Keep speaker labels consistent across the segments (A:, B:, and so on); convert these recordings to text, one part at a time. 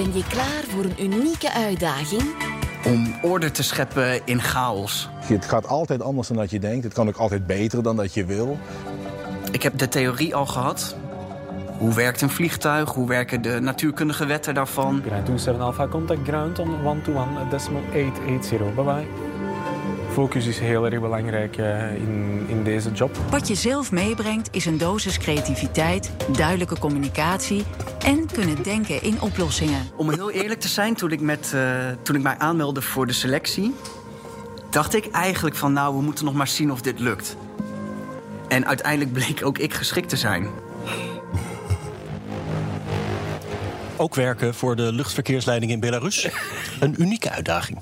A: Ben je klaar voor een unieke uitdaging?
B: Om orde te scheppen in chaos.
C: Het gaat altijd anders dan dat je denkt. Het kan ook altijd beter dan dat je wil.
B: Ik heb de theorie al gehad. Hoe werkt een vliegtuig? Hoe werken de natuurkundige wetten daarvan?
D: Ground 27 Alpha contact ground on 121 decimal 880. Bye bye. Focus is heel erg belangrijk uh, in, in deze job.
E: Wat je zelf meebrengt is een dosis creativiteit, duidelijke communicatie en kunnen denken in oplossingen.
B: Om heel eerlijk te zijn, toen ik, met, uh, toen ik mij aanmeldde voor de selectie, dacht ik eigenlijk van nou, we moeten nog maar zien of dit lukt. En uiteindelijk bleek ook ik geschikt te zijn.
F: Ook werken voor de luchtverkeersleiding in Belarus. Een unieke uitdaging.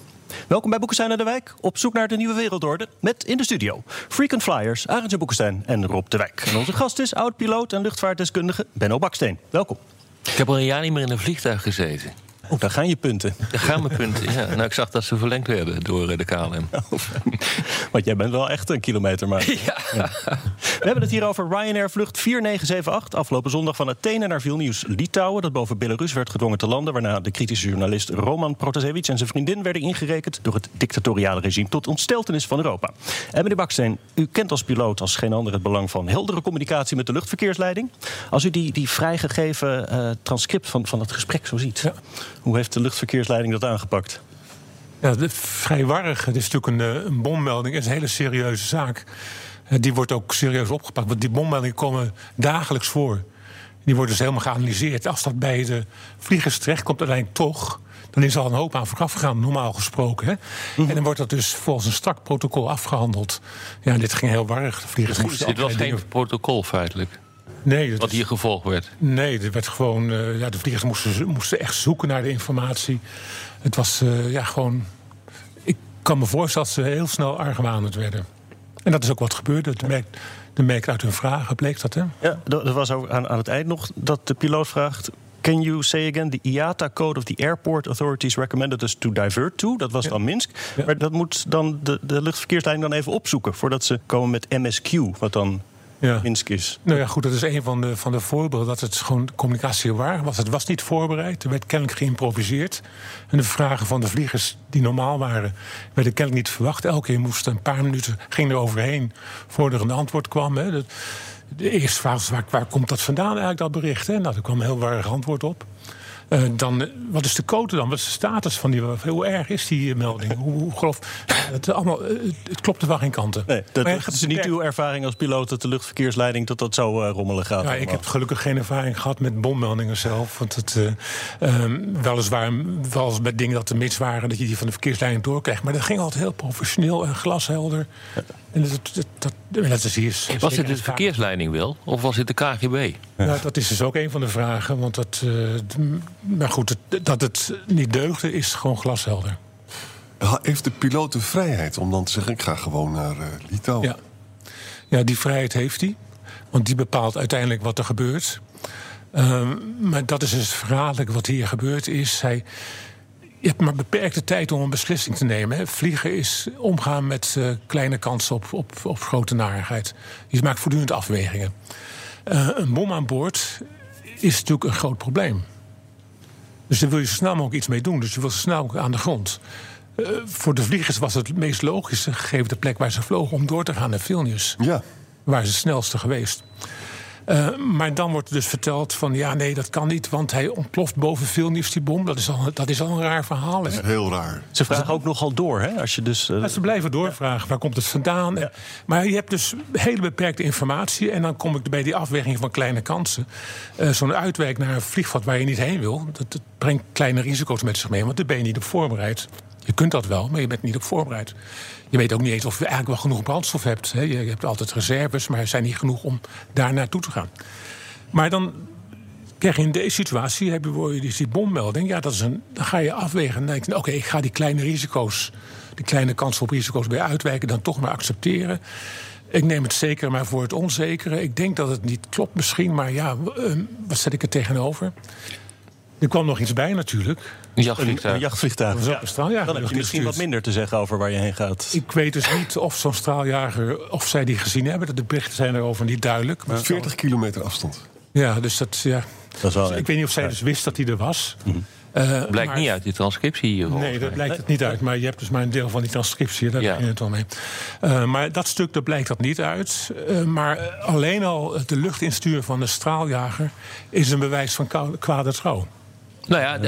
F: Welkom bij Boekestein naar de Wijk. Op zoek naar de nieuwe wereldorde. Met in de studio Frequent Flyers, Arendtje Boekestein en Rob de Wijk. En onze gast is oud-piloot en luchtvaartdeskundige Benno Baksteen. Welkom.
G: Ik heb al een jaar niet meer in een vliegtuig gezeten.
F: Oh, daar gaan je punten.
G: Daar gaan mijn punten, ja. Nou, ik zag dat ze verlengd werden door de KLM.
F: Want jij bent wel echt een kilometer maar.
G: Ja. ja.
F: We hebben het hier over Ryanair vlucht 4978. Afgelopen zondag van Athene naar Vilnius, Litouwen. Dat boven Belarus werd gedwongen te landen. Waarna de kritische journalist Roman Protasevich en zijn vriendin werden ingerekend. door het dictatoriale regime tot ontsteltenis van Europa. En meneer Baksteen, u kent als piloot als geen ander het belang van heldere communicatie met de luchtverkeersleiding. Als u die, die vrijgegeven uh, transcript van, van het gesprek zo ziet. Ja. Hoe heeft de luchtverkeersleiding dat aangepakt?
H: Ja, vrij warrig. Het is natuurlijk een, een bommelding. Het is een hele serieuze zaak. Die wordt ook serieus opgepakt. Want die bommeldingen komen dagelijks voor. Die worden dus helemaal geanalyseerd. Als dat bij de vliegers terecht komt, uiteindelijk toch. Dan is er al een hoop aan vooraf gegaan, normaal gesproken. Hè? En dan wordt dat dus volgens een strak protocol afgehandeld. Ja, dit ging heel warrig. De vliegers moesten
G: Dit was geen dingen... protocol feitelijk.
H: Nee,
G: wat hier gevolgd werd?
H: Nee, er werd gewoon, uh, ja, de vliegers moesten, moesten echt zoeken naar de informatie. Het was uh, ja, gewoon. Ik kan me voorstellen dat ze heel snel argwanend werden. En dat is ook wat gebeurde. De merk, de merk uit hun vragen bleek dat, hè?
F: Ja, dat was ook aan, aan het eind nog dat de piloot vraagt. Can you say again the IATA code of the airport authorities recommended us to divert to? Dat was ja. dan Minsk. Ja. Maar dat moet dan de, de luchtverkeersleiding dan even opzoeken voordat ze komen met MSQ, wat dan ja. Minsk is.
H: Nou ja, goed, dat is een van de, van de voorbeelden dat het gewoon communicatie waar was. Het was niet voorbereid, er werd kennelijk geïmproviseerd. En de vragen van de vliegers die normaal waren, werden kennelijk niet verwacht. Elke keer moesten een paar minuten, ging er overheen voordat er een antwoord kwam. Hè. De, de eerste vraag was, waar, waar komt dat vandaan eigenlijk, dat bericht? Hè? Nou, er kwam een heel warrig antwoord op. Uh, dan, wat is de code dan? Wat is de status van die? Hoe erg is die melding? Hoe, hoe grof? Het, allemaal, het klopt er wel geen kanten.
F: Nee, dat is niet uw ervaring als piloot dat de luchtverkeersleiding dat dat zo uh, rommelen gaat.
H: Ja, ik heb gelukkig geen ervaring gehad met bommeldingen zelf. Want het, uh, um, weliswaar wel eens met dingen dat er mis waren, dat je die van de verkeersleiding doorkrijgt. Maar dat ging altijd heel professioneel en glashelder. Ja. En dat, dat, dat, dat is hier,
G: was het de verkeersleiding wel? Of was het de KGB?
H: Ja, dat is dus ook een van de vragen. Want dat, uh, maar goed, het, dat het niet deugde is gewoon glashelder.
I: Heeft de piloot de vrijheid om dan te zeggen: ik ga gewoon naar uh, Litouwen?
H: Ja. ja, die vrijheid heeft hij. Want die bepaalt uiteindelijk wat er gebeurt. Uh, maar dat is dus verraderlijk wat hier gebeurd is. Hij, je hebt maar beperkte tijd om een beslissing te nemen. Hè. Vliegen is omgaan met uh, kleine kansen op, op, op grote narigheid. Je maakt voortdurend afwegingen. Uh, een bom aan boord is natuurlijk een groot probleem. Dus daar wil je zo snel mogelijk iets mee doen. Dus je wil zo snel mogelijk aan de grond. Uh, voor de vliegers was het meest logische, gegeven de plek waar ze vlogen, om door te gaan naar Vilnius.
I: Ja.
H: Waar ze het snelste geweest. Uh, maar dan wordt er dus verteld van ja, nee, dat kan niet, want hij ontploft boven Vilnius die bom. Dat is al, dat is al een raar verhaal.
I: Dat is heel raar.
F: Ze vragen ook nogal door, hè? Als je dus, uh...
H: Ze blijven doorvragen, waar komt het vandaan? Ja. Maar je hebt dus hele beperkte informatie. En dan kom ik bij die afweging van kleine kansen. Uh, Zo'n uitwijk naar een vliegveld waar je niet heen wil, dat, dat brengt kleine risico's met zich mee, want daar ben je niet op voorbereid. Je kunt dat wel, maar je bent niet op voorbereid. Je weet ook niet eens of je eigenlijk wel genoeg brandstof hebt. Hè. Je hebt altijd reserves, maar er zijn niet genoeg om daar naartoe te gaan. Maar dan Kijk, in deze situatie heb je, je dus die bommelding. Ja, dat is een, dan ga je afwegen. Dan denk je, oké, ik ga die kleine risico's, die kleine kans op risico's bij uitwijken, dan toch maar accepteren. Ik neem het zeker maar voor het onzekere. Ik denk dat het niet klopt misschien, maar ja, ehm, wat zet ik er tegenover? Er kwam nog iets bij natuurlijk.
G: Een jachtvliegtuig.
F: Een jachtvliegtuig.
H: Een straaljager.
F: Dan heb je misschien wat minder te zeggen over waar je heen gaat.
H: Ik weet dus niet of zo'n straaljager, of zij die gezien hebben. De berichten zijn erover niet duidelijk. Maar
I: 40 kilometer afstand.
H: ja, dus dat, ja.
F: Dat is wel
H: ik weet niet of zij dus wist dat hij er was. Eh,
G: Blijkt
H: maar-
G: niet uit die transcriptie hier.
H: Nee, dat blijkt het niet uit. Maar je hebt dus maar een deel van die transcriptie. Daar
G: Ja.
H: je het wel mee. Eh, maar dat stuk, daar blijkt dat niet uit. Eh, maar alleen al de lucht insturen van de straaljager... is een bewijs van kwade trouw.
G: Nou ja,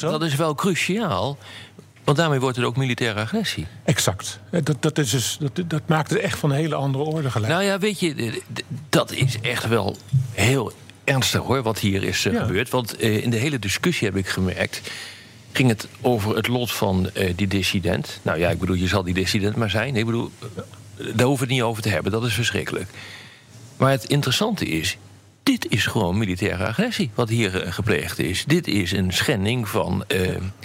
G: dat, is wel cruciaal. Want daarmee wordt het ook militaire agressie.
H: Exact. Dat, dat, is dus, dat, dat maakt het echt van een hele andere orde gelijk.
G: Nou ja, weet je, dat is echt wel heel ernstig hoor, wat hier is eh,
H: Ja.
G: gebeurd. Want eh, in de hele discussie heb ik gemerkt. ging het over het lot van eh, die dissident. Nou ja, ik bedoel, je zal die dissident maar zijn. Ik bedoel, daar hoeven we het niet over te hebben, dat is verschrikkelijk. Maar het interessante is. Dit is gewoon militaire agressie, wat hier eh, gepleegd is. Dit is een schending van eh,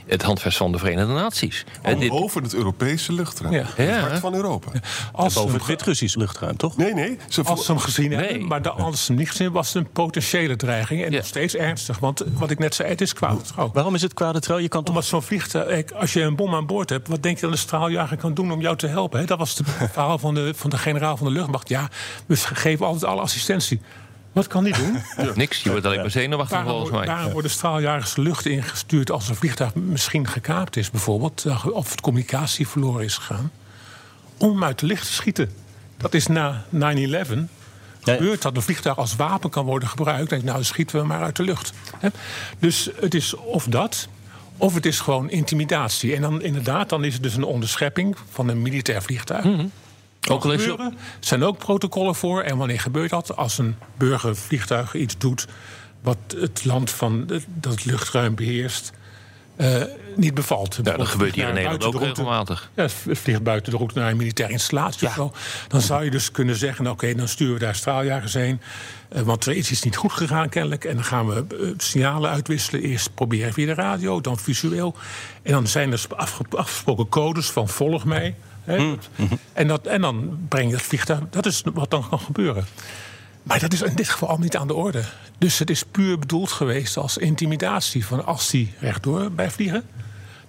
G: het handvest van de Verenigde Naties. En dit,
I: Over het Europese luchtruim.
H: Ja.
I: Het
G: Ja.
I: hart van Europa.
H: Als hem
F: het Wit-Russisch luchtruim, toch?
I: Nee, nee. Ze
H: als ze hem gezien
G: Nee.
H: hebben, maar de, als ze hem niet gezien hebben, was het een potentiële dreiging. En
G: Ja.
H: nog steeds ernstig. Want wat ik net zei, het is kwade trouw.
F: Waarom is het kwade trouw? Je kan toch...
H: Omdat zo'n vliegtuig, als je een bom aan boord hebt, wat denk je dat een straaljager kan doen om jou te helpen? hè? Dat was het verhaal van de, van de generaal van de luchtmacht. Ja, we geven altijd alle assistentie. Wat kan die doen?
G: niks, je wordt alleen maar zenuwachtig volgens mij.
H: waarom worden straaljagers lucht ingestuurd als een vliegtuig misschien gekaapt is, bijvoorbeeld, eh, of het communicatie verloren is gegaan? Om hem uit de licht te schieten. Dat is na 9-11 gebeurd dat een vliegtuig als wapen kan worden gebruikt. Denk, nou, dan schieten we hem maar uit de lucht. Hè? Dus het is of dat, of het is gewoon intimidatie. En dan inderdaad, dan is het dus een onderschepping van een militair vliegtuig.
G: Al
H: gebeuren. Er zijn ook protocollen voor. En wanneer gebeurt dat? Als een burgervliegtuig iets doet wat het land van dat het luchtruim beheerst eh, niet bevalt.
G: Ja, dat gebeurt hier in Nederland ook
H: route.
G: regelmatig.
H: Ja, het vliegt buiten de route naar een militaire installatie of zo. Dan zou je dus kunnen zeggen, oké, dan sturen we daar straaljagers heen. Eh, want er is iets niet goed gegaan kennelijk. En dan gaan we eh, signalen uitwisselen. Eerst proberen via de radio, dan visueel. En dan zijn er afge- afgesproken codes van volg mij. Hè. En, dat, en dan breng je het vliegtuig. Dat is wat dan kan gebeuren. Maar dat is in dit geval allemaal niet aan de orde. Dus het is puur bedoeld geweest als intimidatie. Van als die rechtdoor blijft vliegen,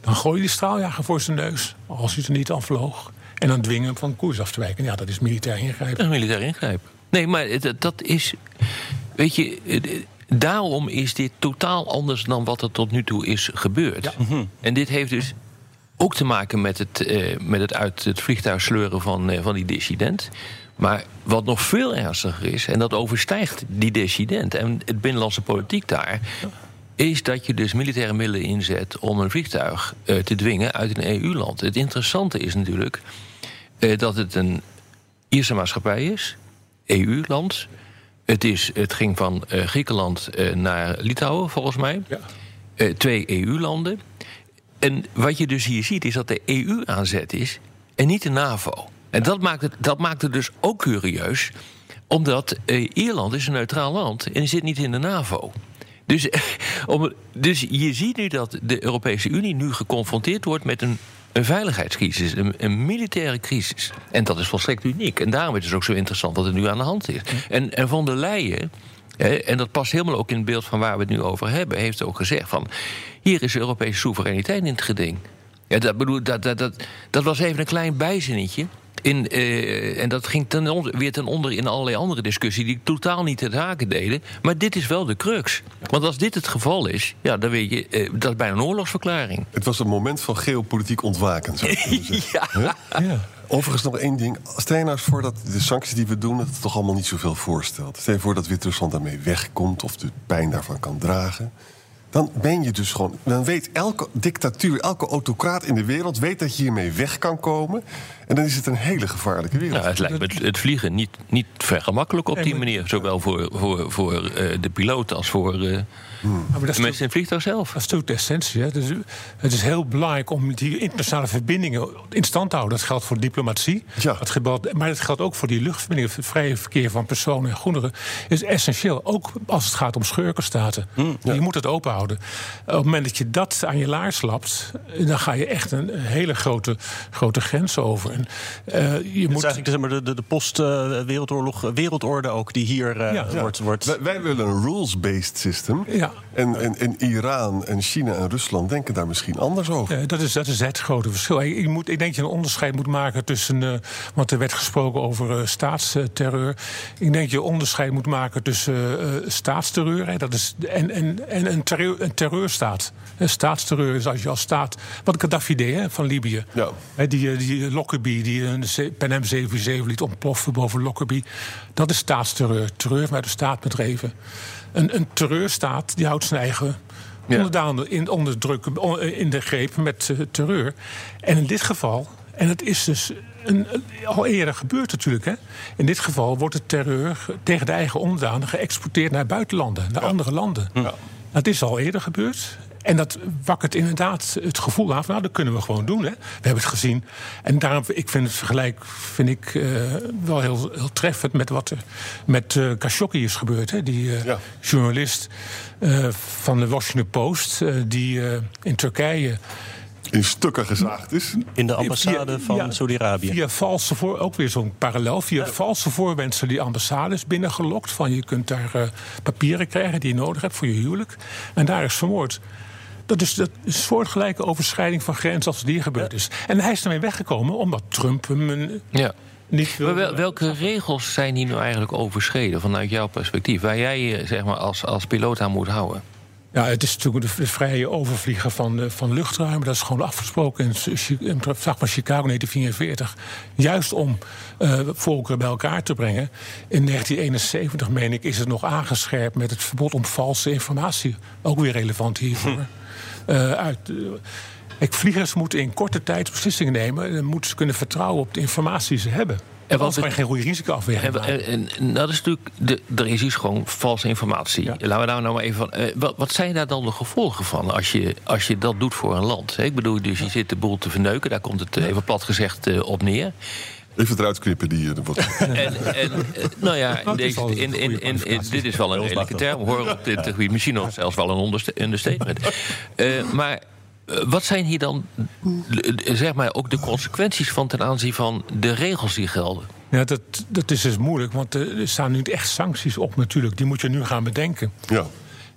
H: dan gooi je die straaljager voor zijn neus. Als hij er niet aan vloog. En dan dwingen hem van koers af te wijken. Ja, dat is militair ingrijpen.
G: Dat is militair ingrijpen. Nee, maar dat is. Weet je, daarom is dit totaal anders dan wat er tot nu toe is gebeurd. En dit heeft dus ook te maken met het, eh, met het uit het vliegtuig sleuren van, eh, van die dissident. Maar wat nog veel ernstiger is, en dat overstijgt die dissident en het binnenlandse politiek daar. Is dat je dus militaire middelen inzet om een vliegtuig eh, te dwingen uit een EU-land. Het interessante is natuurlijk dat het een Ierse maatschappij is, EU-land. Het, is, het ging van Griekenland naar Litouwen, volgens mij.
H: Ja.
G: Twee EU-landen. En wat je dus hier ziet, is dat de EU aan zet is en niet de NAVO. En dat maakt het, dat maakt het dus ook curieus, omdat eh, Ierland is een neutraal land en zit niet in de NAVO. Dus, om, dus je ziet nu dat de Europese Unie nu geconfronteerd wordt met een, een veiligheidscrisis, een, een militaire crisis. En dat is volstrekt uniek. En daarom is het ook zo interessant wat er nu aan de hand is. En, en von der Leyen, en dat past helemaal ook in het beeld van waar we het nu over hebben, heeft ook gezegd van hier is Europese soevereiniteit in het geding. Ja, dat, bedoel, dat, dat, dat, dat was even een klein bijzinnetje. In, eh, en dat ging ten onder, weer ten onder in allerlei andere discussies die totaal niet te zaken deden. Maar dit is wel de crux. Want als dit het geval is, ja, dan weet je, eh, dat is bijna een oorlogsverklaring.
I: Het was een moment van geopolitiek ontwaken, zou ik. Hè?
H: Ja.
I: Overigens nog één ding. Stel je nou eens voor dat de sancties die we doen... dat het toch allemaal niet zoveel voorstelt. Stel je voor dat Wit-Rusland daarmee wegkomt... of de pijn daarvan kan dragen. Dan ben je dus gewoon... Dan weet elke dictatuur, elke autocraat in de wereld... weet dat je hiermee weg kan komen. En dan is het een hele gevaarlijke wereld.
G: Ja, het lijkt me het, vliegen niet, niet ver gemakkelijk op die manier. Zowel voor, voor, voor eh, de piloot als voor, eh,
H: Maar dat is
G: Mensen in het vliegtuig zelf.
H: Dat is natuurlijk de essentie. Hè. Dus het is heel belangrijk om die internationale verbindingen in stand te houden. Dat geldt voor diplomatie.
I: Ja.
H: Dat geldt, maar dat geldt ook voor die luchtverbindingen. Het vrije verkeer van personen en goederen is essentieel. Ook als het gaat om schurkenstaten. Je moet het open houden. Op het moment dat je dat aan je laars lapt... dan ga je echt een hele grote, grote grens over. En, eh, je
F: Het is
H: moet...
F: eigenlijk zeg maar, de, de, de post-wereldoorlog wereldorde ook die hier eh,
H: Ja.
F: wordt... wordt
I: Wij, wij willen een rules-based system.
H: Ja.
I: En, en, en Iran en China en Rusland denken daar misschien anders over.
H: Ja, dat, is, dat is het grote verschil. Ik, ik moet, ik denk dat je een onderscheid moet maken tussen. eh, want er werd gesproken over eh, staatsterreur. Ik denk dat je een onderscheid moet maken tussen eh, staatsterreur hè, dat is, en, en, en een, terreur, een terreurstaat. Een staatsterreur is als je als staat. Wat Gaddafi deed hè, van Libië.
I: Ja.
H: Hè, die, die Lockerbie, die een Pan Am 77 liet ontploffen boven Lockerbie. Dat is staatsterreur. Terreur vanuit de staat bedreven. Een, een terreurstaat die houdt zijn eigen
G: Ja.
H: onderdanen in, onder druk, in de greep met eh, terreur. En in dit geval, en het is dus een, al eerder gebeurd natuurlijk. Hè? In dit geval wordt de terreur ge- tegen de eigen onderdanen geëxporteerd naar buitenlanden, naar andere landen. Dat is al eerder gebeurd. En dat wakkert inderdaad het gevoel aan van, nou, dat kunnen we gewoon doen. Hè? We hebben het gezien. En daarom, ik vind het vergelijk vind ik, eh, wel heel, heel treffend met wat er met eh Khashoggi is gebeurd. Hè? Die eh,
I: Ja.
H: journalist eh, van de Washington Post, eh, die eh, in Turkije
I: In stukken gezaagd is.
F: in de ambassade
H: Via-
F: van
H: ja,
F: Saudi-Arabië.
H: Via valse voor, ook weer zo'n parallel. Via valse voorwensen die ambassade is binnengelokt. Van je kunt daar eh, papieren krijgen die je nodig hebt voor je huwelijk. En daar is vermoord. Dat is, dat is een soortgelijke overschrijding van grenzen als die gebeurd is. En hij is ermee weggekomen omdat Trump hem een-
G: Ja.
H: niet
G: Maar wel- welke regels zijn hier nou eigenlijk overschreden vanuit jouw perspectief? Waar jij je zeg maar, als, als piloot aan moet houden?
H: Ja, het is natuurlijk de, vrije overvliegen van, eh, van luchtruim. Dat is gewoon afgesproken in, in zeg maar Chicago 1944. Juist om eh, volkeren bij elkaar te brengen. In 1971, meen ik, is het nog aangescherpt met het verbod om valse informatie. Ook weer relevant hiervoor. Eh, uit, eh, Kijk, vliegers moeten in korte tijd beslissingen nemen. En moeten ze kunnen vertrouwen op de informatie die ze hebben. En kan je geen goede risicoafweging
G: En, en, en dat is natuurlijk, de, er is iets gewoon valse informatie. Laten we daar nou maar even van. eh, wat, wat zijn daar dan de gevolgen van als je, als je dat doet voor een land? Ik bedoel, dus je zit de boel te verneuken, daar komt het eh, even plat gezegd op neer.
I: Even eruit knippen die eh, wat.
G: En, en eh, nou ja, in deze, in, in,
H: goede
G: in, in- dit is wel een redelijke term hoor. Op dit gebied misschien nog zelfs wel een onderste- understatement. Eh, maar eh, wat zijn hier dan, eh, zeg maar, ook de consequenties van ten aanzien van de regels die gelden?
H: Ja, dat, dat is dus moeilijk, want er staan nu echt sancties op natuurlijk. Die moet je nu gaan bedenken.
I: Ja.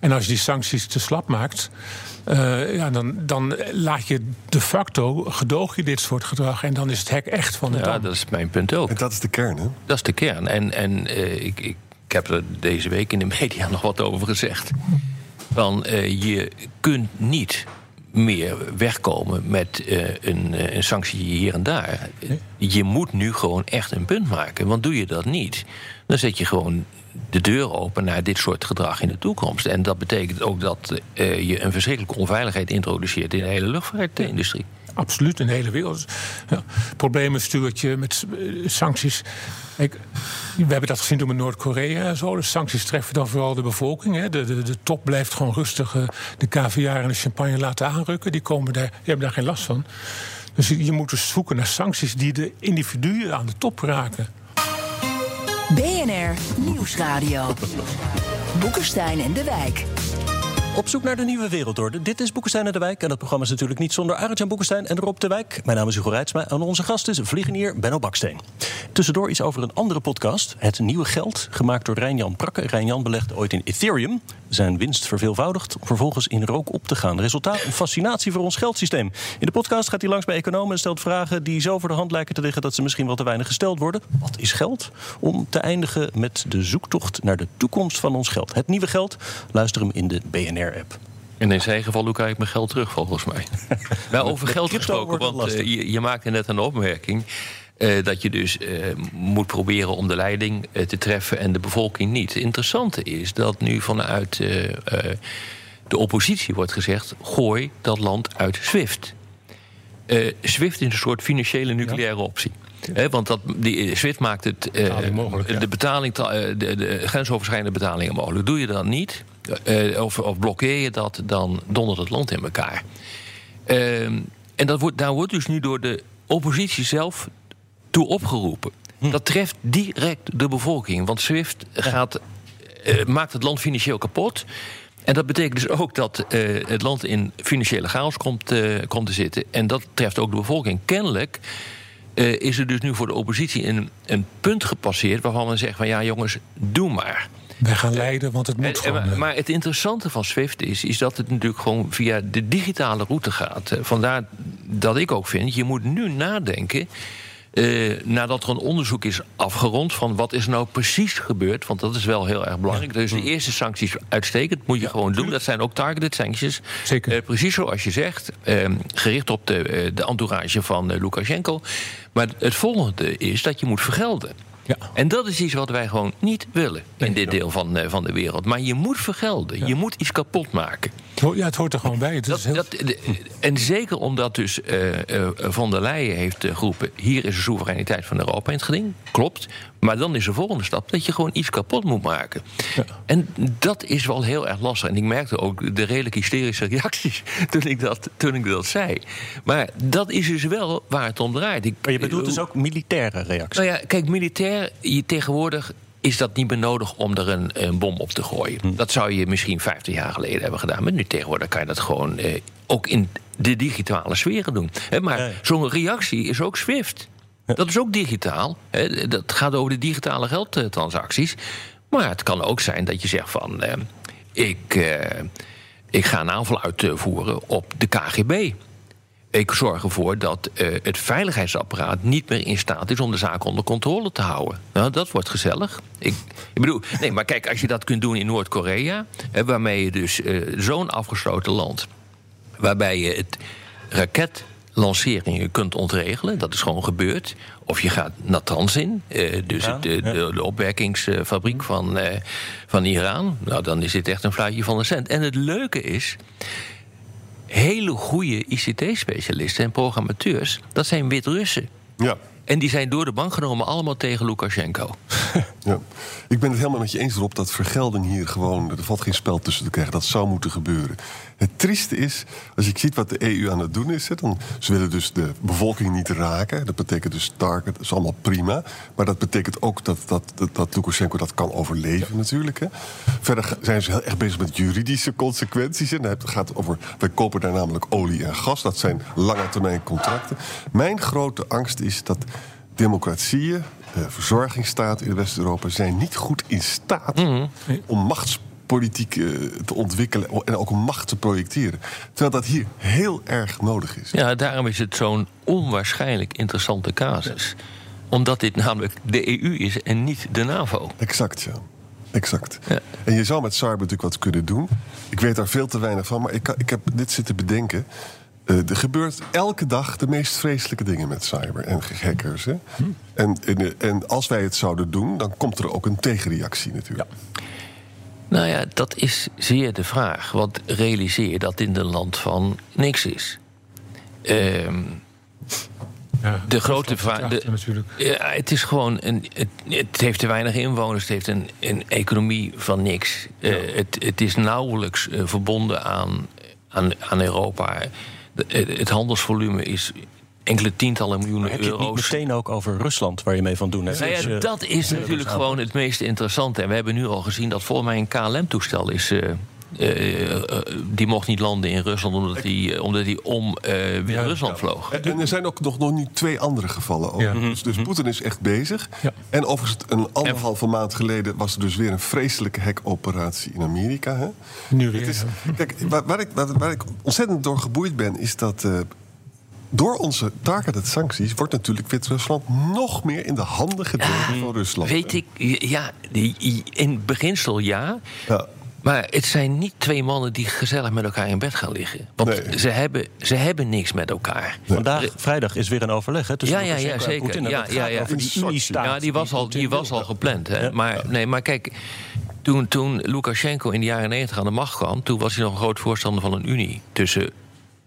H: En als je die sancties te slap maakt, eh, ja, dan, dan laat je de facto gedoog je dit soort gedrag. En dan is het hek echt van de
G: Ja,
H: dam.
G: dat is mijn punt ook.
I: En dat is de kern, hè?
G: Dat is de kern. En, en eh, ik, ik, ik heb er deze week in de media nog wat over gezegd. Van, eh, je kunt niet meer wegkomen met eh, een, een sanctie hier en daar. Je moet nu gewoon echt een punt maken. Want doe je dat niet, dan zet je gewoon de deur open naar dit soort gedrag in de toekomst. En dat betekent ook dat eh, je een verschrikkelijke onveiligheid introduceert in de hele luchtvaartindustrie.
H: Absoluut, in de hele wereld. Ja, problemen stuurt je met eh, sancties. We hebben dat gezien toen met Noord-Korea en zo. De sancties treffen dan vooral de bevolking. Hè. De, de, de top blijft gewoon rustig eh, de caviar en de champagne laten aanrukken. Die, komen daar, die hebben daar geen last van. Dus je moet dus zoeken naar sancties die de individuen aan de top raken.
A: BNR Nieuwsradio. Boekenstein en de Wijk.
F: Op zoek naar de nieuwe wereldorde. Dit is Boekenstein en de Wijk. En dat programma is natuurlijk niet zonder Arjan Boekenstein en Rob de Wijk. Mijn naam is Hugo Reitsma en onze gast is vliegenier Benno Baksteen. Tussendoor iets over een andere podcast. Het Nieuwe Geld, gemaakt door Rijn-Jan Prakke. Rijn-Jan belegde ooit in Ethereum. Zijn winst verveelvoudigd, om vervolgens in rook op te gaan. Resultaat, een fascinatie voor ons geldsysteem. In de podcast gaat hij langs bij economen en stelt vragen... die zo voor de hand lijken te liggen dat ze misschien wel te weinig gesteld worden. Wat is geld? Om te eindigen met de zoektocht naar de toekomst van ons geld. Het Nieuwe Geld, luister hem in de BNR-app.
G: En in zijn geval, hoe krijg ik mijn geld terug, volgens mij? nou, over geld gesproken, want eh, je, je maakte net een opmerking... eh, dat je dus eh, moet proberen om de leiding te treffen en de bevolking niet. Het interessante is dat nu vanuit de oppositie wordt gezegd... gooi dat land uit SWIFT. SWIFT is een soort financiële nucleaire optie. Want dat, die, SWIFT maakt het,
H: Betaling mogelijk, ja.
G: de, betaling, de, de grensoverschrijdende betalingen mogelijk. Doe je dat niet, eh, of, of blokkeer je dat, dan dondert het land in elkaar. Ehm, en dat wordt, daar wordt dus nu door de oppositie zelf toe opgeroepen. Dat treft direct de bevolking. Want SWIFT gaat, eh, maakt het land financieel kapot. En dat betekent dus ook dat eh, het land in financiële chaos komt, komt te zitten. En dat treft ook de bevolking. Kennelijk is er dus nu voor de oppositie een, een punt gepasseerd waarvan men zegt van ja jongens, doe maar.
H: Wij gaan leiden, want het moet
G: En- en-
H: gewoon.
G: maar,
H: eh.
G: maar het interessante van Swift is, is dat het natuurlijk gewoon via de digitale route gaat. Eh, Vandaar dat ik ook vind, je moet nu nadenken. eh, nadat er een onderzoek is afgerond van wat is nou precies gebeurd, want dat is wel heel erg belangrijk. Dus de eerste sancties uitstekend, moet je gewoon doen. Dat zijn ook targeted sancties.
H: Zeker.
G: Eh, precies zoals je zegt, eh, gericht op de, eh, de entourage van eh, Lukashenko. Maar het volgende is dat je moet vergelden.
H: Ja.
G: En dat is iets wat wij gewoon niet willen in dit deel van, eh, van de wereld. Maar je moet vergelden. Je moet iets kapot maken.
H: Ja, het hoort er gewoon bij. Het
G: Dat,
H: is heel-
G: dat, de- en zeker omdat dus eh, eh, Van der Leyen heeft eh, geroepen... hier is de soevereiniteit van Europa in het geding. Klopt. Maar dan is de volgende stap dat je gewoon iets kapot moet maken. En dat is wel heel erg lastig. En ik merkte ook de redelijk hysterische reacties toen ik dat, toen ik dat zei. Maar dat is dus wel waar het om draait. Ik,
F: Maar je bedoelt dus ook militaire reactie.
G: nou ja, kijk, militair, je, tegenwoordig is dat niet meer nodig om er een, een bom op te gooien.
F: Hm.
G: Dat zou je misschien 50 jaar geleden hebben gedaan. Maar nu tegenwoordig kan je dat gewoon eh, ook in de digitale sferen doen. Maar
F: Ja,
G: zo'n reactie is ook Swift. Dat is ook digitaal. Dat gaat over de digitale geldtransacties. Maar het kan ook zijn dat je zegt van... eh, ik, eh, ik ga een aanval uitvoeren op de KGB. Ik zorg ervoor dat eh, het veiligheidsapparaat niet meer in staat is om de zaak onder controle te houden. Nou, dat wordt gezellig. Ik, ik bedoel, nee, maar kijk, als je dat kunt doen in Noord-Korea, hè, waarmee je dus eh, zo'n afgesloten land, waarbij je het raketlanceringen kunt ontregelen, dat is gewoon gebeurd. Of je gaat Natanz in, eh, dus
F: Ja,
G: het, de, de, de opwerkingsfabriek van, eh, van Iran. Nou, dan is dit echt een fluitje van de cent. En het leuke is, hele goede ICT-specialisten en programmateurs, dat zijn Wit-Russen.
I: Ja.
G: En die zijn door de bank genomen allemaal tegen Lukashenko.
I: Ja. Ik ben het helemaal met je eens erop dat vergelding hier gewoon... er valt geen spel tussen te krijgen, dat zou moeten gebeuren. Het trieste is, als je ziet wat de EU aan het doen is... hè, dan, ze willen dus de bevolking niet raken. Dat betekent dus target, dat is allemaal prima. Maar dat betekent ook dat, dat, dat, dat Lukashenko dat kan overleven natuurlijk. Hè. Verder zijn ze heel erg bezig met juridische consequenties. En het gaat over, wij kopen daar namelijk olie en gas. Dat zijn lange termijn contracten. Mijn grote angst is dat democratieën, eh, verzorgingsstaten in West-Europa... zijn niet goed in staat om machtspolitiek eh, te ontwikkelen... en ook macht te projecteren. Terwijl dat hier heel erg nodig is.
G: Ja, daarom is het zo'n onwaarschijnlijk interessante casus. Omdat dit namelijk de EU is en niet de NAVO.
I: Exact, ja. Exact.
G: Ja.
I: En je zou met cyber natuurlijk wat kunnen doen. Ik weet daar veel te weinig van, maar ik, kan- ik heb dit zitten bedenken. Eh, er gebeurt elke dag de meest vreselijke dingen met cyber en hackers. Hè? En, en, en als wij het zouden doen, dan komt er ook een tegenreactie natuurlijk.
G: Nou ja, dat is zeer de vraag. Want realiseer dat dit een land van niks is. Ehm,
H: ja,
G: de grote vraag. Ja, het is gewoon een. Het, het heeft te weinig inwoners. Het heeft een, een economie van niks. Eh, het, het is nauwelijks eh, verbonden aan, aan, aan Europa. De- het handelsvolume is enkele tientallen miljoenen
F: Heb je het niet
G: euro's.
F: meteen ook over Rusland waar je mee van doen hebt?
G: Nou ja,
F: Dus, eh,
G: dat is natuurlijk gewoon het meest interessante. En we hebben nu al gezien dat volgens mij een KLM-toestel is. eh, eh, die mocht niet landen in Rusland omdat hij omdat die om eh Wit-Rusland vloog.
I: En, er zijn ook nog, nog niet twee andere gevallen. Ook.
H: Ja.
I: Dus, dus Poetin is echt bezig.
H: Ja.
I: En overigens, een anderhalve maand geleden was er dus weer een vreselijke hackoperatie in Amerika. Hè?
H: Nu weer.
I: Het is,
H: ja.
I: kijk, waar, waar ik, waar, waar ik ontzettend door geboeid ben, is dat. Door onze targeted sancties wordt natuurlijk Wit-Rusland nog meer in de handen gedeeld van Rusland.
G: Weet ik, ja, in beginsel ja.
I: Ja.
G: Maar het zijn niet twee mannen die gezellig met elkaar in bed gaan liggen. Want
I: Nee.
G: ze, hebben, ze hebben niks met elkaar.
F: Vandaag, vrijdag, is weer een overleg hè, tussen
G: Ja, ja, ja, zeker. Ja, ja, ja.
F: over die Unie-staat.
G: Ja, die was al, die was al gepland. Hè? Maar, nee, maar kijk, toen, toen Lukashenko in de jaren 90 aan de macht kwam... toen was hij nog een groot voorstander van een unie tussen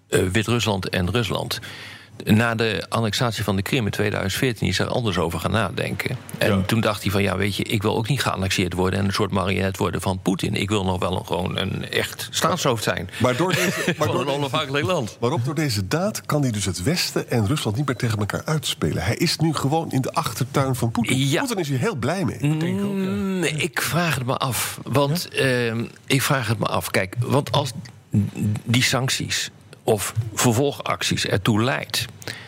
G: Wit-Rusland en Rusland. na de annexatie van de Krim in 2014 is er anders over gaan nadenken. En toen dacht hij van ja, weet je, ik wil ook niet geannexeerd worden en een soort marionet worden van Poetin. Ik wil nog wel een, gewoon een echt staatshoofd zijn.
I: Maar door deze, maar door
G: een onafhankelijk land.
I: Waarop door deze daad kan hij dus het Westen en Rusland niet meer tegen elkaar uitspelen. Hij is nu gewoon in de achtertuin van Poetin.
G: Ja.
I: Poetin is hier heel blij mee.
G: Mm, ik vraag het me af. Want ehm, ik vraag het me af. Kijk, want als die sancties of vervolgacties ertoe leidt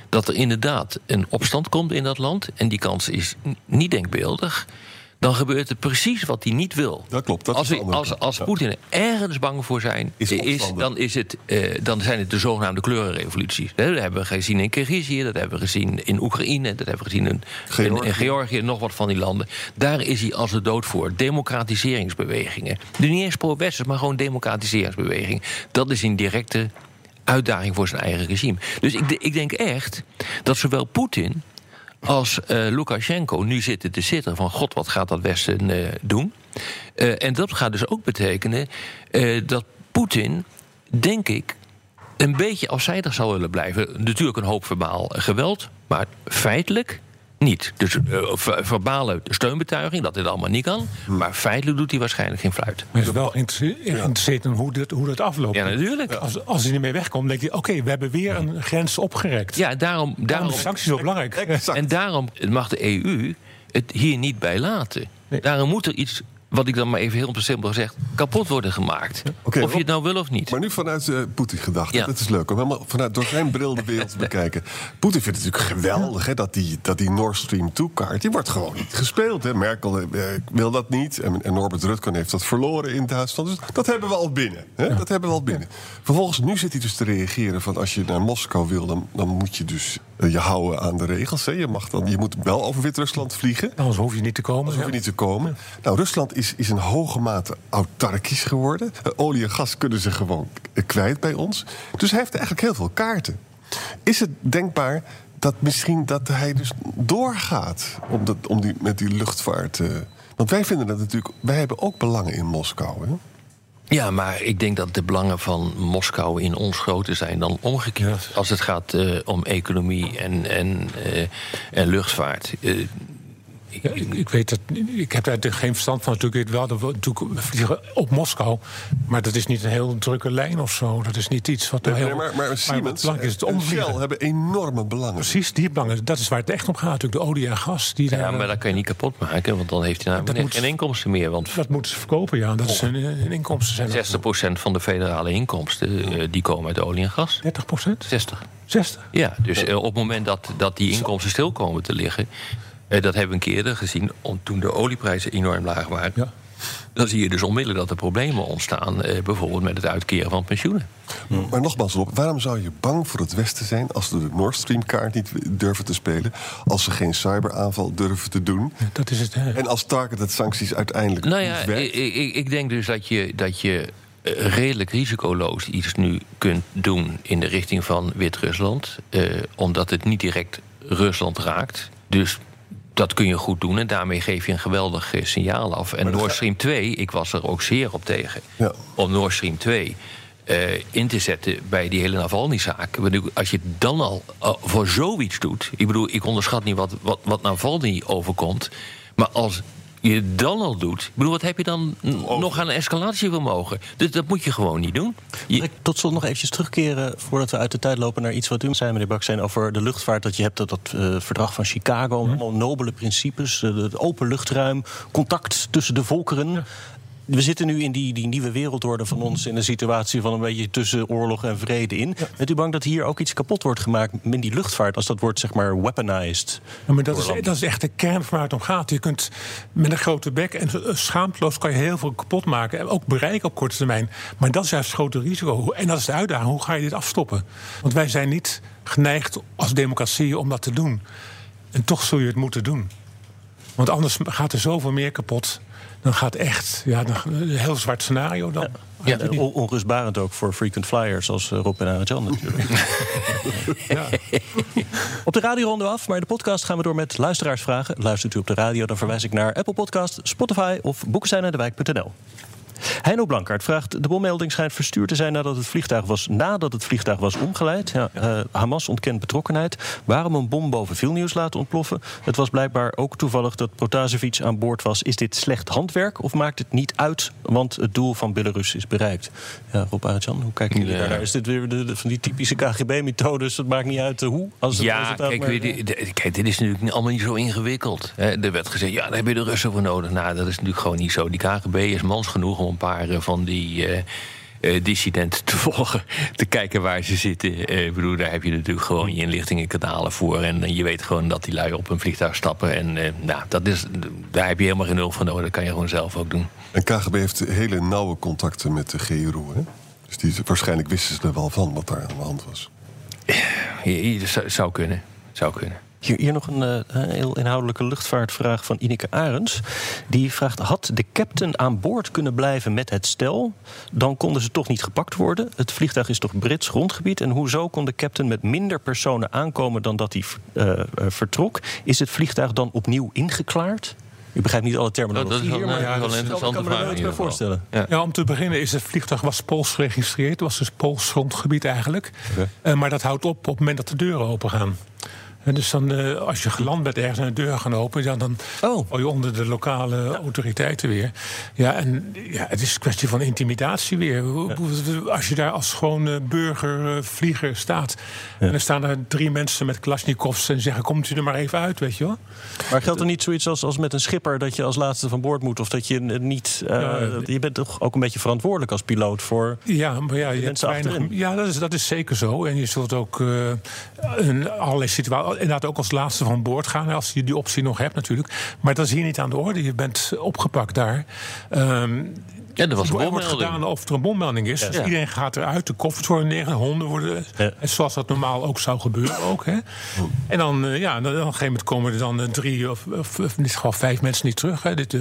G: dat er inderdaad een opstand komt in dat land en die kans is niet denkbeeldig. Dan gebeurt er precies wat hij niet wil.
I: Dat klopt, dat
G: als
I: is
G: als, als. Poetin er ergens bang voor zijn,
I: Is
G: dan, is het, eh, dan zijn het de zogenaamde kleurenrevoluties. Dat hebben we gezien in Kirgizië, dat hebben we gezien in Oekraïne, dat hebben we gezien in, in,
I: Georgië.
G: in Georgië, nog wat van die landen. Daar is hij als de dood voor. Democratiseringsbewegingen. Dus niet eens pro-westers, maar gewoon democratiseringsbewegingen. Dat is een directe uitdaging voor zijn eigen regime. Dus ik, ik denk echt dat zowel Poetin als eh, Lukashenko nu zitten te zitten van... god, wat gaat dat Westen eh, doen? Eh, en dat gaat dus ook betekenen dat Poetin, denk ik... een beetje afzijdig zou willen blijven. Natuurlijk een hoop verbaal geweld, maar feitelijk niet. Dus ver- verbale steunbetuiging, dat dit allemaal niet kan... maar feitelijk doet hij waarschijnlijk geen fluit.
H: Maar hij is wel geïnteresseerd in hoe dat, hoe dat afloopt.
G: Ja, natuurlijk.
H: Als, als hij ermee wegkomt, denkt hij... oké, we hebben weer een grens opgerekt.
G: Ja, daarom,
H: Daarom
G: daarom,
H: is sancties wel belangrijk.
I: Exact.
G: En daarom mag de EU het hier niet bij laten.
H: Nee.
G: Daarom moet er iets, wat ik dan maar even heel simpel gezegd, kapot worden gemaakt. Of je het nou wil of niet.
I: Maar nu vanuit eh, Poetin gedacht.
G: Ja.
I: Dat is leuk om helemaal vanuit door zijn bril de wereld te bekijken. Poetin vindt het natuurlijk geweldig hè, dat die, dat die Nord Stream 2-kaart... die wordt gewoon niet gespeeld. Hè. Merkel eh, wil dat niet. En, en Norbert Rutgen heeft dat verloren in Duitsland. Dus dat hebben we al binnen. Hè. Dat hebben we al binnen. Vervolgens, nu zit hij dus te reageren van... als je naar Moskou wil, dan, dan moet je dus eh, je houden aan de regels. Hè. Je, mag dan, je moet wel over Wit-Rusland vliegen.
H: Anders hoef je niet te komen.
I: Anders hoef je niet te komen. Nou, Rusland is, is in hoge mate autarkisch geworden. Eh, Olie en gas kunnen ze gewoon eh, kwijt bij ons. Dus hij heeft eigenlijk heel veel kaarten. Is het denkbaar dat misschien dat hij dus doorgaat om, dat, om die, met die luchtvaart... eh, want wij vinden dat natuurlijk... Wij hebben ook belangen in Moskou, hè?
G: Ja, maar ik denk dat de belangen van Moskou in ons groter zijn dan omgekeerd. Als het gaat eh, om economie en, en, eh, en luchtvaart.
H: Ik, ik weet het, ik heb daar geen verstand van. Natuurlijk, wel dat we natuurlijk we vliegen op Moskou. Maar dat is niet een heel drukke lijn of zo. Dat is niet iets wat
I: Nee,
H: heel.
I: maar, maar Siemens
H: is het
I: en
H: omvliegen.
I: Shell hebben enorme belangen.
H: Precies, die belangen. Dat is waar het echt om gaat. Natuurlijk de olie en gas. Die
G: ja,
H: daar,
G: maar dat kan je niet kapot maken, want dan heeft hij namelijk
H: moet-
G: geen inkomsten meer. Want
H: Dat moeten ze verkopen, ja. Dat is hun, hun inkomsten zijn.
G: 60% van de federale inkomsten eh, die komen uit olie en gas.
H: 30 procent?
G: 60.
H: 60.
G: Ja, dus eh, op het moment dat, dat die inkomsten stil komen te liggen... eh, dat hebben we een keer eerder gezien, om, toen de olieprijzen enorm laag waren...
H: Ja.
G: dan zie je dus onmiddellijk dat er problemen ontstaan... eh, bijvoorbeeld met het uitkeren van pensioenen.
I: Maar nogmaals, Rob, waarom zou je bang voor het Westen zijn als ze de Nord Stream-kaart niet durven te spelen? Als ze geen cyberaanval durven te doen?
H: Dat is het. hè.
I: En als targeted sancties uiteindelijk
G: Nou
I: niet
G: ja, ik,
I: werkt?
G: ik, ik denk dus dat je, dat je eh, redelijk risicoloos iets nu kunt doen... in de richting van Wit-Rusland, eh, omdat het niet direct Rusland raakt. Dus dat kun je goed doen en daarmee geef je een geweldig eh, signaal af. En Nord Stream 2, ik was er ook zeer op tegen...
I: Ja.
G: om Nord Stream 2 eh, in te zetten bij die hele Navalny-zaak. Als je dan al eh, voor zoiets doet... ik bedoel, ik onderschat niet wat, wat, wat Navalny overkomt... maar als je dan al doet... ik bedoel, wat heb je dan nog aan escalatievermogen? Dus dat moet je gewoon niet doen. Je-
F: ik tot slot nog eventjes terugkeren voordat we uit de tijd lopen naar iets wat u zei, meneer Baksteen, over de luchtvaart. Dat je hebt dat, dat eh, verdrag van Chicago, allemaal nobele principes, eh, het open luchtruim, contact tussen de volkeren. We zitten nu in die, die nieuwe wereldorde van ons in een situatie van een beetje tussen oorlog en vrede in. Bent u bang dat hier ook iets kapot wordt gemaakt in die luchtvaart als dat wordt zeg maar weaponized?
H: Ja, maar dat is, dat is echt de kern van waar het om gaat. Je kunt met een grote bek en schaamteloos kan je heel veel kapot maken. En ook bereiken op korte termijn. Maar dat is juist het grote risico. En dat is de uitdaging. Hoe ga je dit afstoppen? Want wij zijn niet geneigd als democratie om dat te doen. En toch zul je het moeten doen. Want anders gaat er zoveel meer kapot. Dan gaat echt ja, dan, een heel zwart scenario dan.
F: Ja, en on- onrustbarend ook voor frequent flyers als eh, Rob en Arjan natuurlijk.
H: Ja.
F: Op de radio ronden we af, maar in de podcast gaan we door met luisteraarsvragen. Luistert u op de radio, dan verwijs ik naar Apple Podcast, Spotify of boeksteinendewijk.nl. Heino Blankaart vraagt: De bommelding schijnt verstuurd te zijn nadat het vliegtuig was, nadat het vliegtuig was omgeleid. Ja, eh, Hamas ontkent betrokkenheid. Waarom een bom boven Vilnius laten ontploffen? Het was blijkbaar ook toevallig dat Protasevich aan boord was. Is dit slecht handwerk of maakt het niet uit, want het doel van Belarus is bereikt? Ja, Rob hoe kijken jullie
G: Ja.
F: daarnaar? Is dit weer de, de- van die typische KGB-methodes? Het maakt niet uit eh, hoe. Als het
G: Ja, kijk,
F: maar-
G: de- kijk, dit is natuurlijk allemaal niet zo ingewikkeld. Hè. Er werd gezegd, ja, daar heb je de Russen voor nodig. Nou, dat is natuurlijk gewoon niet zo. Die KGB is mans genoeg om een paar eh, van die eh, eh, dissidenten te volgen. Te kijken waar ze zitten. Ik bedoel, daar heb je natuurlijk gewoon je inlichtingenkanalen voor. En je weet gewoon dat die lui op een vliegtuig stappen. En nou, dat is, daar heb je helemaal geen hulp voor nodig. Dat kan je gewoon zelf ook doen.
I: En KGB heeft hele nauwe contacten met de GRU. Hè? Dus die, waarschijnlijk wisten ze er wel van wat daar aan de hand was.
G: Zou kunnen. Zou kunnen.
F: Hier, hier nog een eh, heel inhoudelijke luchtvaartvraag van Ineke Arends. Die vraagt: Had de captain aan boord kunnen blijven met het stel? Dan konden ze toch niet gepakt worden. Het vliegtuig is toch Brits grondgebied? En hoezo kon de captain met minder personen aankomen dan dat hij eh, eh, vertrok? Is het vliegtuig dan opnieuw ingeklaard? Ik begrijp niet alle terminologie
G: Dat is wel
F: hier,
G: een-
F: maar
G: een
F: dat is- ik kan me er bij voorstellen.
G: Ja.
H: Ja, om te beginnen is het vliegtuig was Pools geregistreerd. Het was dus Pools grondgebied eigenlijk. Eh, maar dat houdt op op het moment dat de deuren open gaan. En dus dan, eh, als je geland bent ergens en de deur gaan open... Ja, dan
F: Oh.
H: val je onder de lokale autoriteiten weer. Ja, en ja, het is een kwestie van intimidatie weer. Als je daar als gewone burger, eh, vlieger staat... en er staan er drie mensen met Kalashnikovs... en zeggen, komt u er maar even uit, weet je wel?
F: Maar geldt er niet zoiets als, als met een schipper dat je als laatste van boord moet? Of dat je niet. eh, je bent toch ook een beetje verantwoordelijk als piloot voor.
H: Ja, maar ja, je
F: mensen
H: weinig, ja dat, is, dat is zeker zo. En je zult ook eh in allerlei situaties, inderdaad ook als laatste van boord gaan, als je die optie nog hebt natuurlijk. Maar dat is hier niet aan de orde. Je bent opgepakt daar. Ehm,
G: Ja, dat was een
H: er
G: bommelding.
H: gedaan of er een bommelding is. Dus iedereen gaat eruit, de koffers worden neer, de honden worden...
F: Ja.
H: en Zoals dat normaal ook zou gebeuren ook. Hè. En dan, eh, ja, dan, op een gegeven moment komen er dan eh, drie of, of, of in dit geval vijf mensen niet terug. Hè. Dit, eh,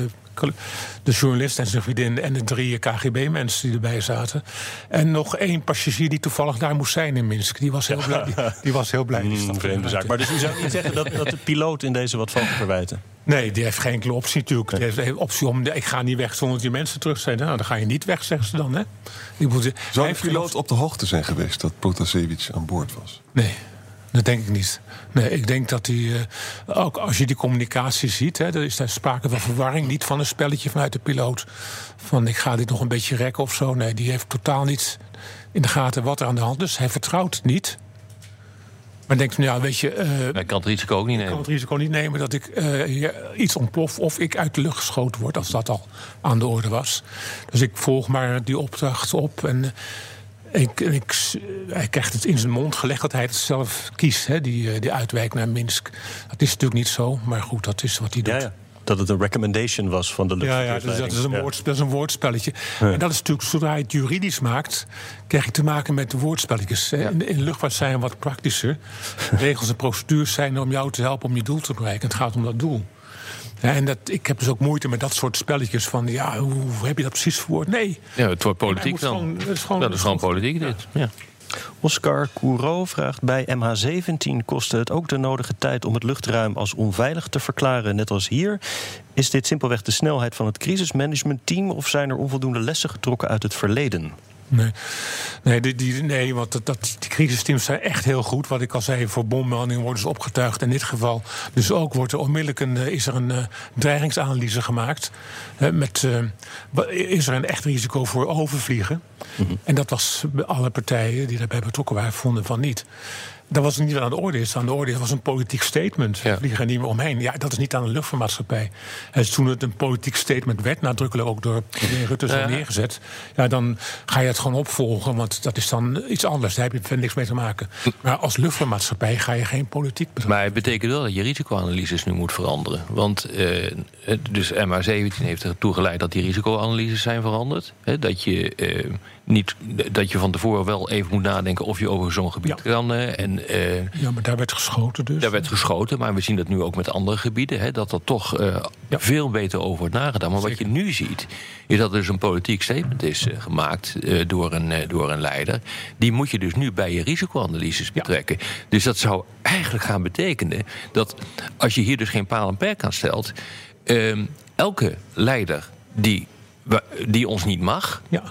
H: de journalist en zijn vriendin en de drie KGB-mensen die erbij zaten. En nog één passagier die toevallig daar moest zijn in Minsk. Die was heel blij. Die, die was heel blij. Die
F: Een
H: stapte
F: vreemde zaak. Maar dus u zou niet zeggen dat, dat de piloot in deze wat valt te verwijten?
H: Nee, die heeft geen enkele optie natuurlijk. Die heeft de optie om, ik ga niet weg zonder dat die mensen terug zijn. Nou, dan ga je niet weg, zeggen ze dan. Hè? Ik moet,
I: Zou de piloot op de hoogte zijn geweest dat Protasevich aan boord was?
H: Nee, dat denk ik niet. Nee, ik denk dat hij, eh, ook als je die communicatie ziet, hè, er is daar sprake van verwarring, niet van een spelletje vanuit de piloot. Van ik ga dit nog een beetje rekken of zo. Nee, die heeft totaal niet in de gaten wat er aan de hand is. Hij vertrouwt niet. Maar denkt van ja, weet je, eh,
G: kan het risico ook niet
H: ik kan
G: nemen.
H: het risico niet nemen dat ik hier iets ontplof of ik uit de lucht geschoten word, als dat al aan de orde was. Dus ik volg maar die opdracht op en. Ik, ik, hij krijgt het in zijn mond gelegd dat hij het zelf kiest, hè, die, eh, die uitwijk naar Minsk. Dat is natuurlijk niet zo, maar goed, dat is wat hij doet.
F: Ja, ja. Dat het een recommendation was van de
H: Ja, ja dus
F: luchtverkeersleiding.
H: dat, is een
F: Ja.
H: woord, dat is een woordspelletje. En dat is natuurlijk, zodra je het juridisch maakt, krijg je te maken met woordspelletjes. In, de- in luchtvaart zijn wat praktischer. Regels en procedures zijn er om jou te helpen om je doel te bereiken. Het gaat om dat doel. Ja, en dat, ik heb dus ook moeite met dat soort spelletjes van, ja, hoe, hoe heb je dat precies verwoord? Nee.
G: Ja, het wordt politiek dan.
H: gewoon- dat is gewoon-
G: dat is gewoon politiek dit. Ja.
F: Oscar Courreau vraagt bij MH17 kostte het ook de nodige tijd om het luchtruim als onveilig te verklaren, net als hier. Is dit simpelweg de snelheid van het crisismanagementteam of zijn er onvoldoende lessen getrokken uit het verleden?
H: Nee, nee, die, die, nee want dat, dat, die crisisteams zijn echt heel goed. Wat ik al zei, voor bommeldingen worden ze opgetuigd. In dit geval dus ook wordt er onmiddellijk een, eh, is er een eh, dreigingsanalyse gemaakt. Met, eh, is er een echt risico voor overvliegen? En dat was bij alle partijen die daarbij betrokken waren, vonden van niet. Dat was niet wat aan de orde is. Aan de orde is was een politiek statement. We vliegen er niet meer omheen. Ja, dat is niet aan de luchtvaartmaatschappij. En toen het een politiek statement werd, nadrukkelijk ook door Rutte zo
G: Ja.
H: neergezet. Ja, dan ga je het gewoon opvolgen, want dat is dan iets anders. Daar heb je verder niks mee te maken. Maar als luchtvaartmaatschappij ga je geen politiek bedrijven.
G: Maar het betekent wel dat je risicoanalyses nu moet veranderen. Want eh, dus MH17 heeft ertoe geleid dat die risicoanalyses zijn veranderd. Hè, dat, je, eh, niet, dat je van tevoren wel even moet nadenken of je over zo'n gebied kan. en, eh,
H: Ja, maar daar werd geschoten dus.
G: Daar werd geschoten, maar we zien dat nu ook met andere gebieden. Hè, dat er toch eh, veel beter over wordt nagedaan. Maar wat je nu ziet, is dat er dus een politiek statement is eh, gemaakt door, een, door een leider. Die moet je dus nu bij je risicoanalyses betrekken. Dus dat zou eigenlijk gaan betekenen dat als je hier dus geen paal en perk aan stelt. ehm, elke leider die die ons niet mag.
H: Ja.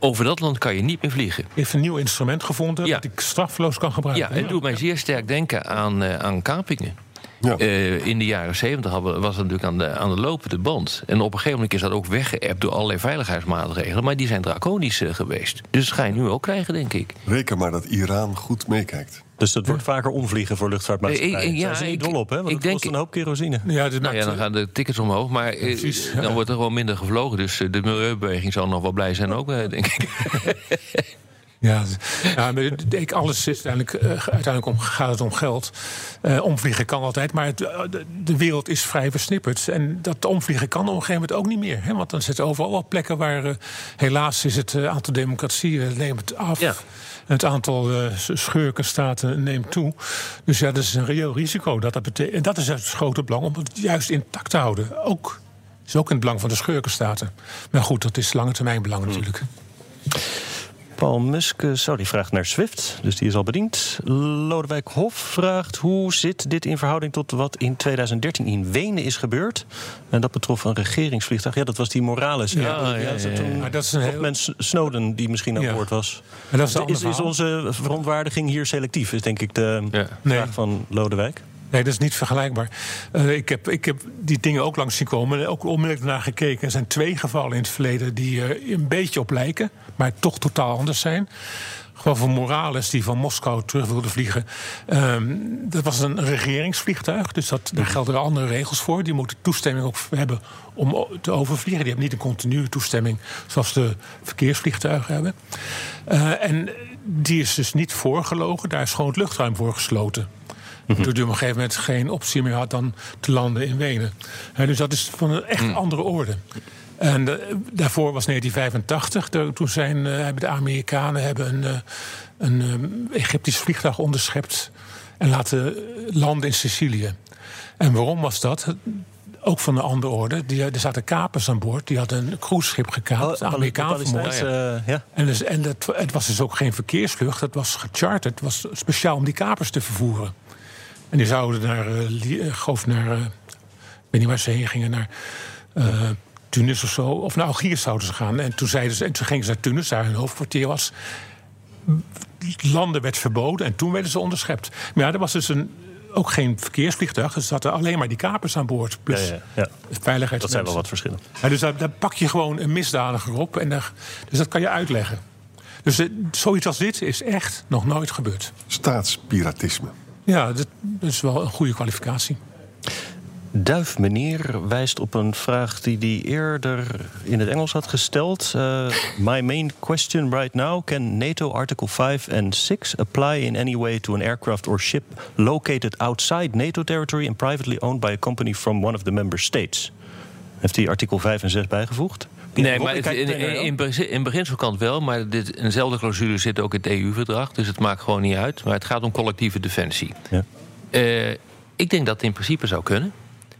G: Over dat land kan je niet meer vliegen.
H: heeft een nieuw instrument gevonden
G: Ja.
H: dat ik straffeloos kan gebruiken.
G: Ja, het doet mij zeer sterk denken aan, eh, aan kapingen.
I: Ja.
G: Eh, in de jaren zeventig was het natuurlijk aan de, aan de lopende band. En op een gegeven moment is dat ook weggeëpt door allerlei veiligheidsmaatregelen. Maar die zijn draconisch eh, geweest. Dus dat ga je nu ook krijgen, denk ik.
I: Reken maar dat Iran goed meekijkt.
F: Dus dat wordt vaker omvliegen voor luchtvaartmaatschappijen.
G: Eh, ja,
F: Zijn ze niet
G: ik-
F: dol op, hè? Want
G: ik
F: het
G: denk-
F: kost een hoop kerosine.
H: Ja, dit
G: Nou ja, dan gaan de tickets omhoog. Maar
H: Precies,
G: dan
H: ja.
G: wordt er gewoon minder gevlogen. Dus de milieubeweging zal nog wel blij zijn ook, denk ik.
H: Ja, ik, alles is uiteindelijk, eh, uiteindelijk om, gaat het om geld. Eh, omvliegen kan altijd, maar het, eh, de, de wereld is vrij versnipperd. En dat omvliegen kan op een gegeven moment ook niet meer. Hè? Want dan zitten overal wel plekken waar helaas is het aantal democratieën neemt af.
G: Ja.
H: Het aantal schurkenstaten neemt toe. Dus ja, dat is een reëel risico. Dat dat betekent, en dat is het grote belang om het juist intact te houden. Ook, is ook in het belang van de schurkenstaten. Maar goed, dat is lange termijn belang natuurlijk.
F: Paul Musk, eh, zo, die vraagt naar Swift, dus die is al bediend. Lodewijk Hof vraagt hoe zit dit in verhouding tot wat in 2013 in Wenen is gebeurd? En dat betrof een regeringsvliegtuig. Ja, dat was die Morales.
G: Ja, ja, ja,
F: is dat
G: ja.
F: toen
H: Maar dat is een
F: of
H: heel-
F: met Snowden die misschien aan
H: Ja.
F: boord was.
H: Maar dat is
F: onze verontwaardiging hier selectief, is denk ik de
G: Ja.
F: vraag
H: Nee.
F: van Lodewijk.
H: Nee, dat is niet vergelijkbaar. Eh, ik, heb, ik heb die dingen ook langs zien komen en ook onmiddellijk naar gekeken. Er zijn twee gevallen in het verleden die er een beetje op lijken, maar toch totaal anders zijn. Gewoon van Morales, die van Moskou terug wilde vliegen. Ehm, dat was een regeringsvliegtuig, dus dat, daar gelden andere regels voor. Die moeten toestemming ook hebben om te overvliegen. Die hebben niet een continue toestemming zoals de verkeersvliegtuigen hebben. Eh, en die is dus niet voorgelogen, daar is gewoon het luchtruim voor gesloten. Waardoor je op een gegeven moment geen optie meer had dan te landen in Wenen. Hè, dus dat is van een echt andere orde. En eh, daarvoor was 1985. Daar- Toen zijn, eh, hebben de Amerikanen hebben een, eh, een eh, Egyptisch vliegtuig onderschept en laten landen in Sicilië. En waarom was dat? Ook van een andere orde. Die, er zaten kapers aan boord. Die hadden een cruiseschip gekaapt.
F: Oh,
H: Amerikaan
F: Palestijnse,
H: vermoord.
F: eh, ja.
H: En, dus, en dat, het was dus ook geen verkeersvlucht. Het was gecharterd. Het was speciaal om die kapers te vervoeren. En die zouden naar, geloof naar eh, ik weet niet waar ze heen gingen, naar eh, Tunis of zo. Of naar Algiers zouden ze gaan. En toen, zeiden ze, en toen gingen ze naar Tunis, daar hun hoofdkwartier was. Landen werd verboden en toen werden ze onderschept. Maar ja, er was dus een, ook geen verkeersvliegtuig. Er zaten alleen maar die kapers aan boord. Plus
F: Ja, ja, ja.
H: veiligheids.
F: Dat zijn wel wat verschillen.
H: Ja, dus daar, daar pak je gewoon een misdadiger op. En daar, dus dat kan je uitleggen. Dus zoiets als dit is echt nog nooit gebeurd.
I: Staatspiratisme.
H: Ja, dat is wel een goede kwalificatie.
F: Duif meneer wijst op een vraag die hij eerder in het Engels had gesteld. Eh, my main question right now: can NATO Article 5 and 6 apply in any way to an aircraft or ship located outside NATO territory and privately owned by a company from one of the member states? Heeft hij artikel 5 en 6 bijgevoegd?
G: Nee, maar het- in, in, begin- in beginselkant wel. Maar dit, eenzelfde clausule zit ook in het EU-verdrag. Dus het maakt gewoon niet uit. Maar het gaat om collectieve defensie.
F: Ja.
G: Eh, ik denk dat het in principe zou kunnen.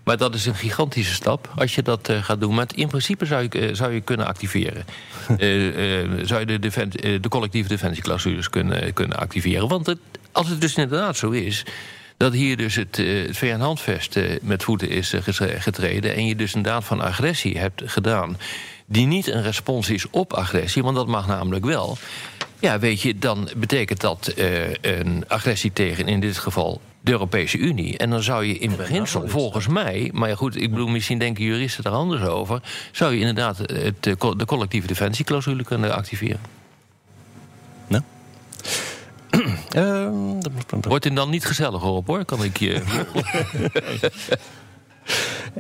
G: Maar dat is een gigantische stap als je dat eh, gaat doen. Maar in principe zou je, eh, zou je kunnen activeren. Zou je de, defen- de collectieve defensieclausules kunnen, kunnen activeren. Want het, als het dus inderdaad zo is dat hier dus het, eh, het VN-handvest eh, met voeten is eh, getreden... en je dus een daad van agressie hebt gedaan... die niet een respons is op agressie, want dat mag namelijk wel... ja, weet je, dan betekent dat een agressie tegen in dit geval de Europese Unie. En dan zou je in beginsel, volgens mij... maar ja, goed, ik bedoel, misschien denken juristen er anders over... zou je inderdaad het, de collectieve defensieclausule kunnen activeren.
F: Nou. Ehm,
G: Wordt het dan niet gezelliger op, hoor, kan ik je...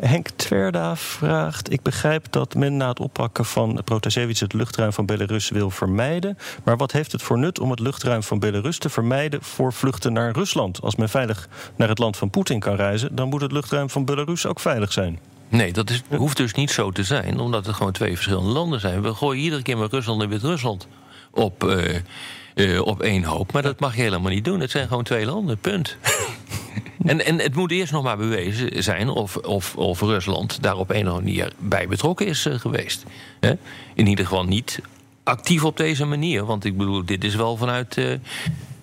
F: Henk Tverda vraagt: Ik begrijp dat men na het oppakken van Protasevich het luchtruim van Belarus wil vermijden. Maar wat heeft het voor nut om het luchtruim van Belarus te vermijden voor vluchten naar Rusland? Als men veilig naar het land van Poetin kan reizen, dan moet het luchtruim van Belarus ook veilig zijn.
G: Nee, dat is, hoeft dus niet zo te zijn, omdat het gewoon twee verschillende landen zijn. We gooien iedere keer met Rusland en Wit-Rusland op, eh, eh, op één hoop. Maar dat mag je helemaal niet doen. Het zijn gewoon twee landen, punt. en, en het moet eerst nog maar bewezen zijn of, of, of Rusland daar op een of andere manier bij betrokken is eh, geweest. In ieder geval niet actief op deze manier. Want ik bedoel, dit is wel vanuit. eh,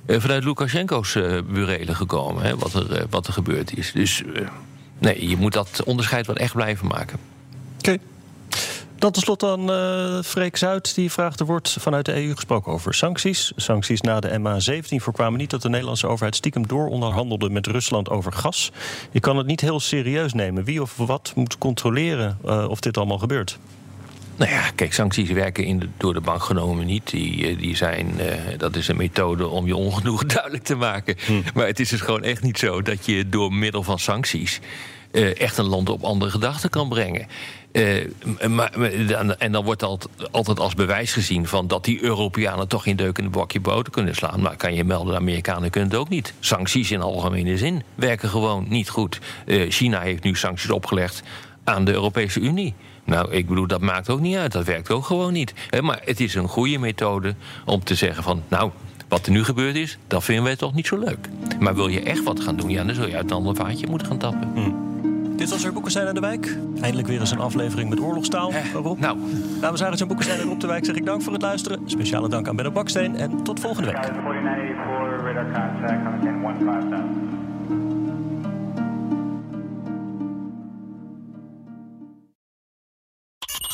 G: vanuit Lukashenko's burelen gekomen, hè, wat, er, wat er gebeurd is. Dus nee, je moet dat onderscheid wel echt blijven maken.
F: Oké. Dan tot slot dan uh, Freek Zuid. Die vraagt: er wordt vanuit de EU gesproken over sancties. Sancties na de MA17 voorkwamen niet dat de Nederlandse overheid stiekem dooronderhandelde met Rusland over gas. Je kan het niet heel serieus nemen. Wie of wat moet controleren uh, of dit allemaal gebeurt?
G: Nou ja, kijk, sancties werken in de, door de bank genomen niet. Die, eh, die zijn, uh, dat is een methode om je ongenoeg duidelijk te maken. Hm. Maar het is dus gewoon echt niet zo dat je door middel van sancties uh, echt een land op andere gedachten kan brengen. Maar, en dan wordt dat altijd als bewijs gezien van dat die Europeanen toch geen deuk in een bakje boter kunnen slaan. Maar kan je melden, de Amerikanen kunnen het ook niet. Sancties in algemene zin werken gewoon niet goed. Uh, China heeft nu sancties opgelegd aan de Europese Unie. Nou, ik bedoel, dat maakt ook niet uit. Dat werkt ook gewoon niet. Maar het is een goede methode om te zeggen van... nou, wat er nu gebeurd is, dat vinden wij toch niet zo leuk. Maar wil je echt wat gaan doen, ja, dan zul je uit een ander vaatje moeten gaan tappen.
F: Hmm. Dit was er Boekenstein aan de Wijk. Eindelijk weer eens een aflevering met oorlogstaal. Rob. Nou. Dames en heren, Boekenstein en Rob de Wijk zeg ik dank voor het luisteren. Speciale dank aan Benno Baksteen en tot volgende week.